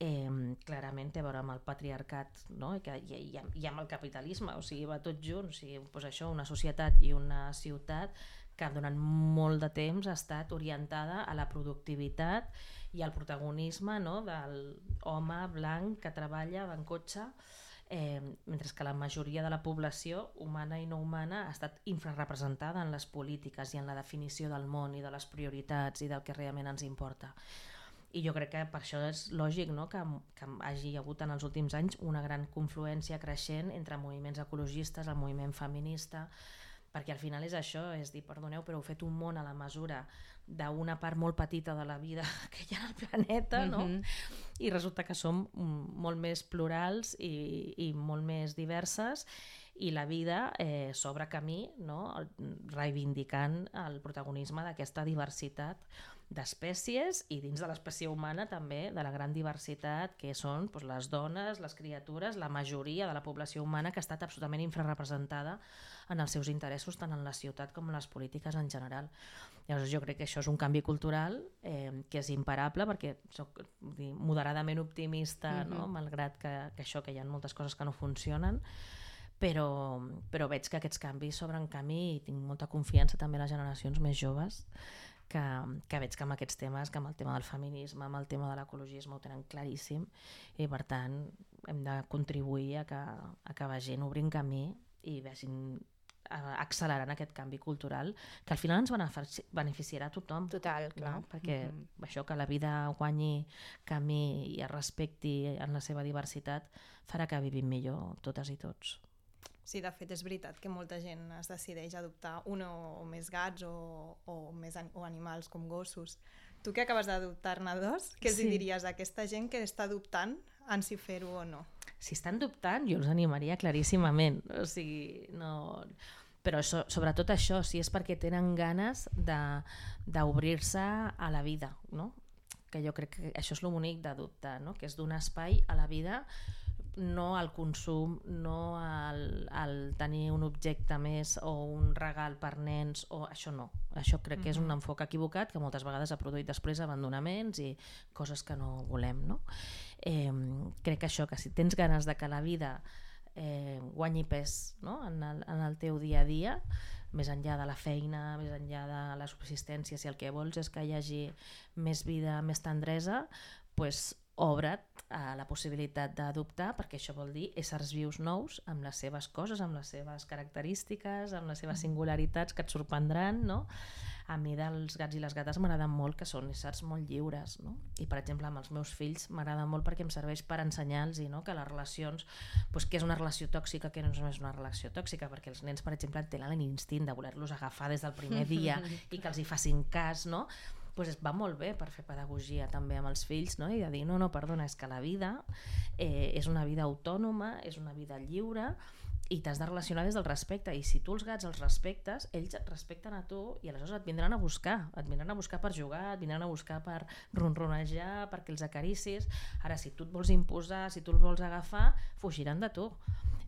eh, clarament té a veure amb el patriarcat no? I, que, i, i, i amb el capitalisme, o sigui, va tot junt, o sigui, doncs això, una societat i una ciutat que durant molt de temps ha estat orientada a la productivitat i al protagonisme no? del home blanc que treballa en cotxe eh, mentre que la majoria de la població, humana i no humana, ha estat infrarrepresentada en les polítiques i en la definició del món i de les prioritats i del que realment ens importa. I jo crec que per això és lògic no? que, que hagi hagut en els últims anys una gran confluència creixent entre moviments ecologistes, el moviment feminista, perquè al final és això, és dir, perdoneu, però heu fet un món a la mesura d'una part molt petita de la vida que hi ha al planeta, no? Mhm. i resulta que som mm, molt més plurals i, i molt més diverses i la vida eh, s'obre camí no? Reivindicant el protagonisme d'aquesta diversitat d'espècies i dins de l'espècie humana també de la gran diversitat que són doncs, les dones, les criatures, la majoria de la població humana que ha estat absolutament infrarrepresentada en els seus interessos tant en la ciutat com en les polítiques en general. Llavors jo crec que això és un canvi cultural eh, que és imparable perquè soc dir, moderadament optimista, no? malgrat que, que això que hi ha moltes coses que no funcionen, però, però veig que aquests canvis s'obren camí i tinc molta confiança també en les generacions més joves que, que veig que amb aquests temes, que amb el tema del feminisme, amb el tema de l'ecologisme ho tenen claríssim i per tant hem de contribuir a que, a que vagin obrint camí i vagin eh, accelerant aquest canvi cultural que al final ens benefici- beneficiarà a tothom Total, clar. no? perquè Mhm. això que la vida guanyi camí i es respecti en la seva diversitat farà que vivim millor totes i tots. Sí, de fet és veritat que molta gent es decideix a adoptar un o, més gats o, o, més an o animals com gossos. Tu que acabes d'adoptar-ne dos, què els Sí. diries a aquesta gent que està adoptant en si fer-ho o no? si estan dubtant, jo els animaria claríssimament. O sigui, no... Però so, sobretot això, si és perquè tenen ganes de- d'obrir-se a la vida, no? que jo crec que això és lo bonic d'adoptar, no? que és donar espai a la vida no al consum, no al, al tenir un objecte més o un regal per nens, o això no. Això crec que és un enfoc equivocat que moltes vegades ha produït després abandonaments i coses que no volem. No? Eh, crec que això, que si tens ganes de que la vida eh, guanyi pes no? en, el, en el teu dia a dia, més enllà de la feina, més enllà de la subsistència, si el que vols és que hi hagi més vida, més tendresa, pues, obre't a la possibilitat d'adoptar, perquè això vol dir éssers vius nous amb les seves coses, amb les seves característiques, amb les seves singularitats que et sorprendran, no? A mi dels gats i les gates m'agraden molt que són éssers molt lliures, no? I per exemple amb els meus fills m'agrada molt perquè em serveix per ensenyar-los no? que les relacions, doncs, què és una relació tòxica, què no és una relació tòxica, perquè els nens, per exemple, tenen l'instint de voler-los agafar des del primer dia i que els hi facin cas, no? Pues es va molt bé per fer pedagogia també amb els fills no? i de dir, no, no, perdona, és que la vida eh, és una vida autònoma, és una vida lliure i t'has de relacionar des del respecte i si tu els gats els respectes, ells et respecten a tu i aleshores et vindran a buscar et vindran a buscar per jugar, et vindran a buscar per ronronejar, perquè els acaricis. Ara si tu et vols imposar, si tu els vols agafar, fugiran de tu.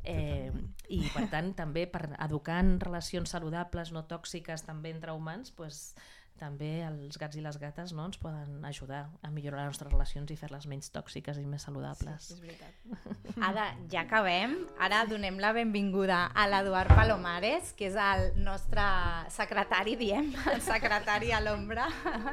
Eh, i per tant també per educar en relacions saludables no tòxiques també entre humans pues, també els gats i les gates no, ens poden ajudar a millorar les nostres relacions i fer-les menys tòxiques i més saludables. És veritat. Ada, ja acabem. Ara donem la benvinguda a l'Eduard Palomares, que és el nostre secretari, diem, el secretari a l'ombra,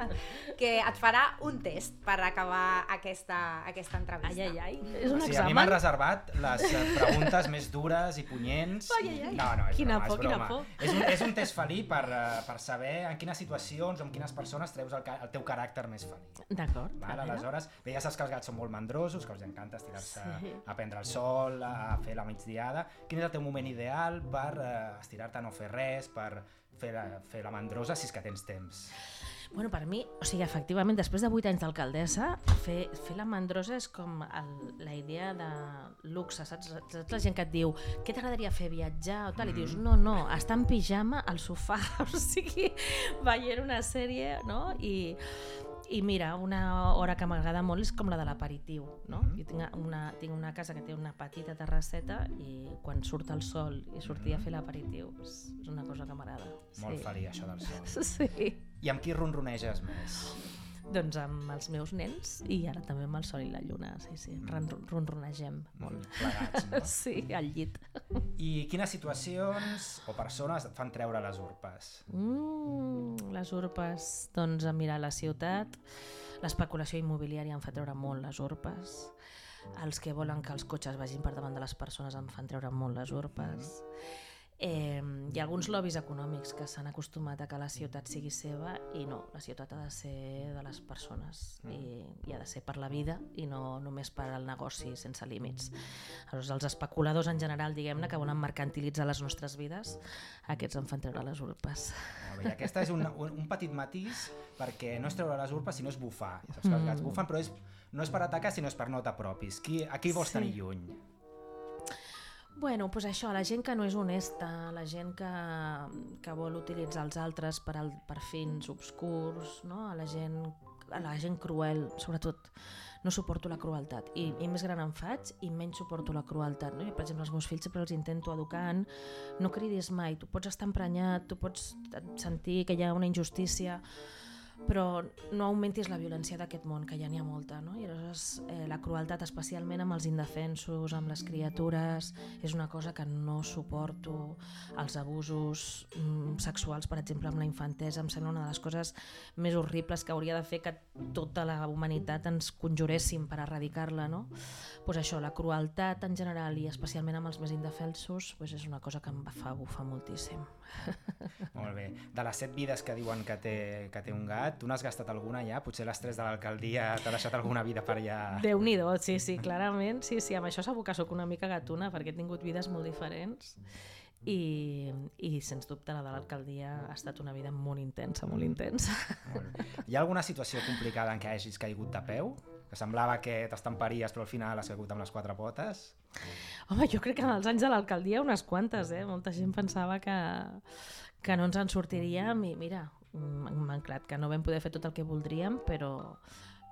que et farà un test per acabar aquesta, aquesta entrevista. Ai, ai, ai, és un Sí, a mi m'han examen? reservat les eh, preguntes més dures i punyents. Ai, ai, ai. No, no, és Quina broma, por, és quina broma. por. És un, és un test felí per, eh, per saber en quines situacions o en quines persones treus el, el teu caràcter més felí. D'acord. Val? a veure. Aleshores, bé, ja saps que els gats són molt mandrosos, que els encanta estirar-se Sí. a prendre el sol, a fer la migdiada. Quin és el teu moment ideal per eh, estirar-te a no fer res, per fer la, fer la mandrosa, si és que tens temps? Bueno, per mi, o sigui, efectivament, després de 8 anys d'alcaldessa, fer, fer la mandrosa és com el, la idea de luxe, saps? Saps la gent que et diu què t'agradaria fer, viatjar o tal? I dius, no, no, estar en pijama al sofà, o sigui, veient una sèrie, no? I, i mira, una hora que m'agrada molt és com la de l'aperitiu, no? Mhm. Jo tinc una, tinc una casa que té una petita terrasseta i quan surt el sol i sortir a fer l'aperitiu és, és una cosa que m'agrada. Mhm. Molt sí. felí, això del sol. Sí. I amb qui ronroneges més? Doncs amb els meus nens i ara també amb el sol i la lluna, sí, sí, ron ronronegem molt. Plegats, no? Sí, al llit. I quines situacions o persones et fan treure les urpes? Mm, les urpes, doncs a mirar la ciutat, l'especulació immobiliària em fa treure molt les urpes, els que volen que els cotxes vagin per davant de les persones em fan treure molt les urpes. Eh, hi ha alguns lobbies econòmics que s'han acostumat a que la ciutat sigui seva i no, la ciutat ha de ser de les persones i, i ha de ser per la vida i no només per al negoci sense límits. Aleshores, els especuladors en general, diguem-ne, que volen mercantilitzar les nostres vides, aquests em fan treure les urpes. Molt bé, aquesta és un, un, un petit matís perquè no és treure les urpes, sinó és bufar. Ja saps que els gats bufen, però és, no és per atacar, sinó és per no t'apropis. Qui, a qui vols Sí. tenir lluny? Bueno, doncs això, la gent que no és honesta, la gent que, que vol utilitzar els altres per, al, per fins obscurs, no? a la gent, a la gent cruel, sobretot no suporto la crueltat i, i més gran em faig i menys suporto la crueltat no? I, per exemple, els meus fills sempre els intento educar en no cridis mai, tu pots estar emprenyat tu pots sentir que hi ha una injustícia però no augmentis la violència d'aquest món, que ja n'hi ha molta, no? I aleshores eh, la crueltat, especialment amb els indefensos, amb les criatures, és una cosa que no suporto. Els abusos mm, sexuals, per exemple, amb la infantesa, em sembla una de les coses més horribles que hauria de fer que tota la humanitat ens conjuréssim per erradicar-la, no? Pues això, la crueltat en general i especialment amb els més indefensos, pues és una cosa que em fa bufar moltíssim. Molt bé. De les set vides que diuen que té, que té un gat, tu n'has gastat alguna ja? Potser l'estrès de l'alcaldia t'ha deixat alguna vida per allà... déu nhi sí, sí, clarament, sí, sí, amb això segur que sóc una mica gatuna perquè he tingut vides molt diferents i, i sens dubte la de l'alcaldia ha estat una vida molt intensa, molt intensa. Molt bé. Hi ha alguna situació complicada en què hagis caigut de peu? Que semblava que t'estamparies però al final has caigut amb les quatre potes? Home, jo crec que en els anys de l'alcaldia unes quantes, eh? Molta gent pensava que, que no ens en sortiríem i mira, m'ha anclat que no vam poder fer tot el que voldríem, però,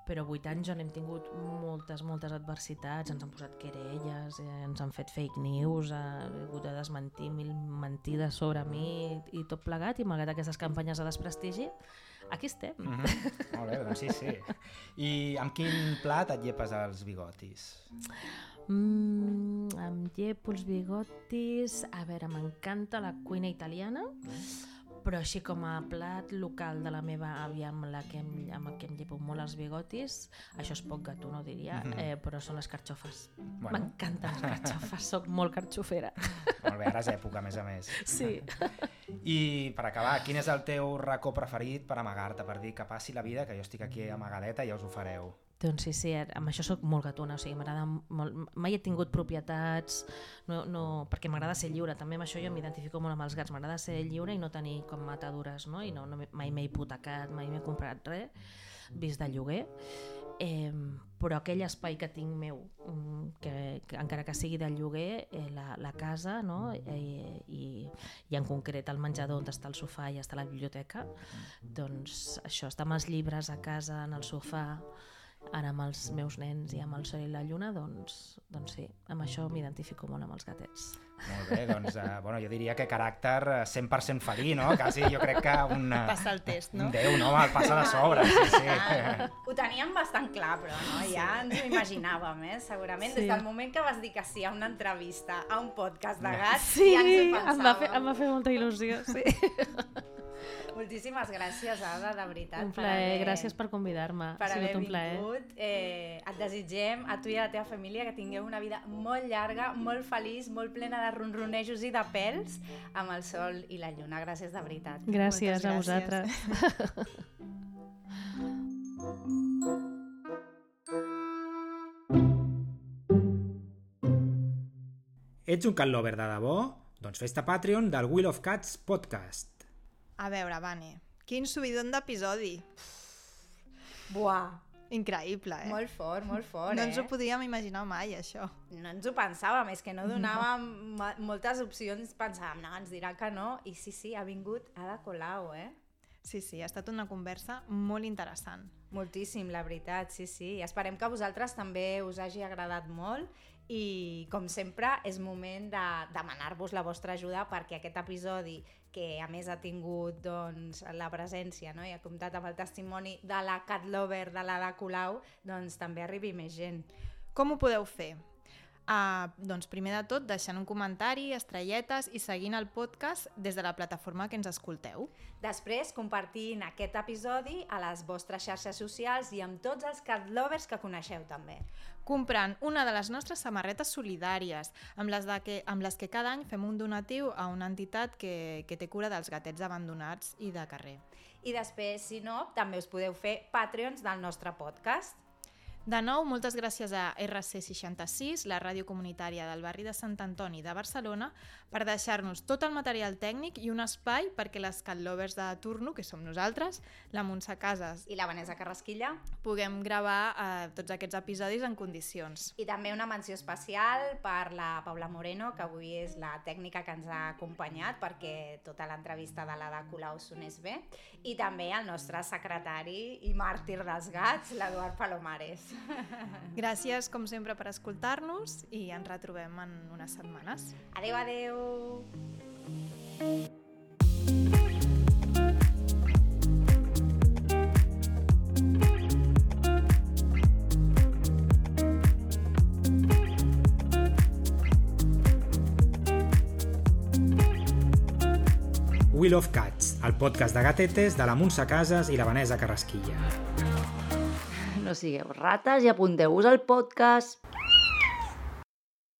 però vuit anys on hem tingut moltes, moltes adversitats, ens han posat querelles, eh, ens han fet fake news, he hagut de desmentir mil mentides sobre mi i tot plegat, i malgrat aquestes campanyes de desprestigi, aquí estem. Mm -hmm. Molt bé, doncs sí, sí. I amb quin plat et llepes els bigotis? Mm, em llepo els bigotis... A veure, m'encanta la cuina italiana, però així com a plat local de la meva àvia amb la que em, amb el que em llepo molt els bigotis, això és poc gatuno, diria, eh, però són les carxofes. Bueno. M'encanten les carxofes, sóc molt carxofera. Molt bé, ara és època, a més a més. Sí. I per acabar, quin és el teu racó preferit per amagar-te, per dir que passi la vida, que jo estic aquí amagadeta i ja us ho fareu? Doncs sí, sí, amb això sóc molt gatuna, o sigui, m'agrada molt... Mai he tingut propietats, no, no, perquè m'agrada ser lliure, també amb això jo m'identifico molt amb els gats, m'agrada ser lliure i no tenir com matadures, no? I no, no mai m'he hipotecat, mai m'he comprat res, vist de lloguer, eh, però aquell espai que tinc meu, mm, que, que encara que sigui de lloguer, eh, la, la casa, no? eh, i, i en concret el menjador on està el sofà i està la biblioteca, doncs això, estar amb els llibres a casa, en el sofà, ara amb els meus nens i amb el sol i la lluna, doncs, doncs sí, amb això m'identifico molt amb els gatets. Molt bé, doncs, eh, bueno, jo diria que caràcter eh, 100% felí, no? Quasi jo crec que un... eh, Passa el test, no? Un Déu, no? El passa de sobre, sí, sí. Ho teníem bastant clar, però no? ja ens ho imaginàvem, eh? segurament. Sí. Des del moment que vas dir que sí a una entrevista, a un podcast de gats, Sí, ja ens ho em va, pensàvem. fer, em va fer molta il·lusió, sí. Moltíssimes gràcies, Ada, de veritat. Un per plaer, haver- gràcies per convidar-me. per Ha haver sigut un plaer. vingut. Eh, et desitgem a tu i a la teva família que tingueu una vida molt llarga, molt feliç, molt plena de ronronejos i de pèls amb el sol i la lluna. Gràcies de veritat. Gràcies Moltes a gràcies. vosaltres. Ets un cat lover de debò? Doncs fes-te Patreon del Wheel of Cats podcast. A veure, Vane, quin subidon d'episodi. Buah, Increïble, eh? molt fort, molt fort, no eh? ens ho podíem imaginar mai, això. No ens ho pensàvem, és que no donàvem no. moltes opcions, pensàvem, no, ens dirà que no, i sí, sí, ha vingut Ada Colau, eh? Sí, sí, ha estat una conversa molt interessant. Moltíssim, la veritat, sí, sí. Esperem que a vosaltres també us hagi agradat molt i, com sempre, és moment de demanar-vos la vostra ajuda perquè aquest episodi, que a més ha tingut doncs, la presència no? i ha comptat amb el testimoni de la cat lover de l'Ada Colau, doncs també arribi més gent. Com ho podeu fer? Uh, doncs primer de tot deixant un comentari, estrelletes i seguint el podcast des de la plataforma que ens escolteu. Després, compartint aquest episodi a les vostres xarxes socials i amb tots els cat lovers que coneixeu també. Comprant una de les nostres samarretes solidàries, amb les, de que, amb les que cada any fem un donatiu a una entitat que, que té cura dels gatets abandonats i de carrer. I després, si no, també us podeu fer Patreons del nostre podcast. De nou, moltes gràcies a RC66, la ràdio comunitària del barri de Sant Antoni de Barcelona, per deixar-nos tot el material tècnic i un espai perquè les catlovers de turno, que som nosaltres, la Montse Casas, I la Vanessa Carrasquilla. puguem gravar eh, tots aquests episodis en condicions. I també una menció especial per la Paula Moreno, que avui és la tècnica que ens ha acompanyat perquè tota l'entrevista de l'Ada Colau sonés bé. I també el nostre secretari i màrtir dels gats, l'Eduard Palomares. Gràcies, com sempre, per escoltar-nos i ens retrobem en unes setmanes. Adeu, adeu! Wheel of Cats, el podcast de gatetes de la Montse Casas i la Vanessa Carrasquilla. No sigueu rates i apunteu-vos al podcast.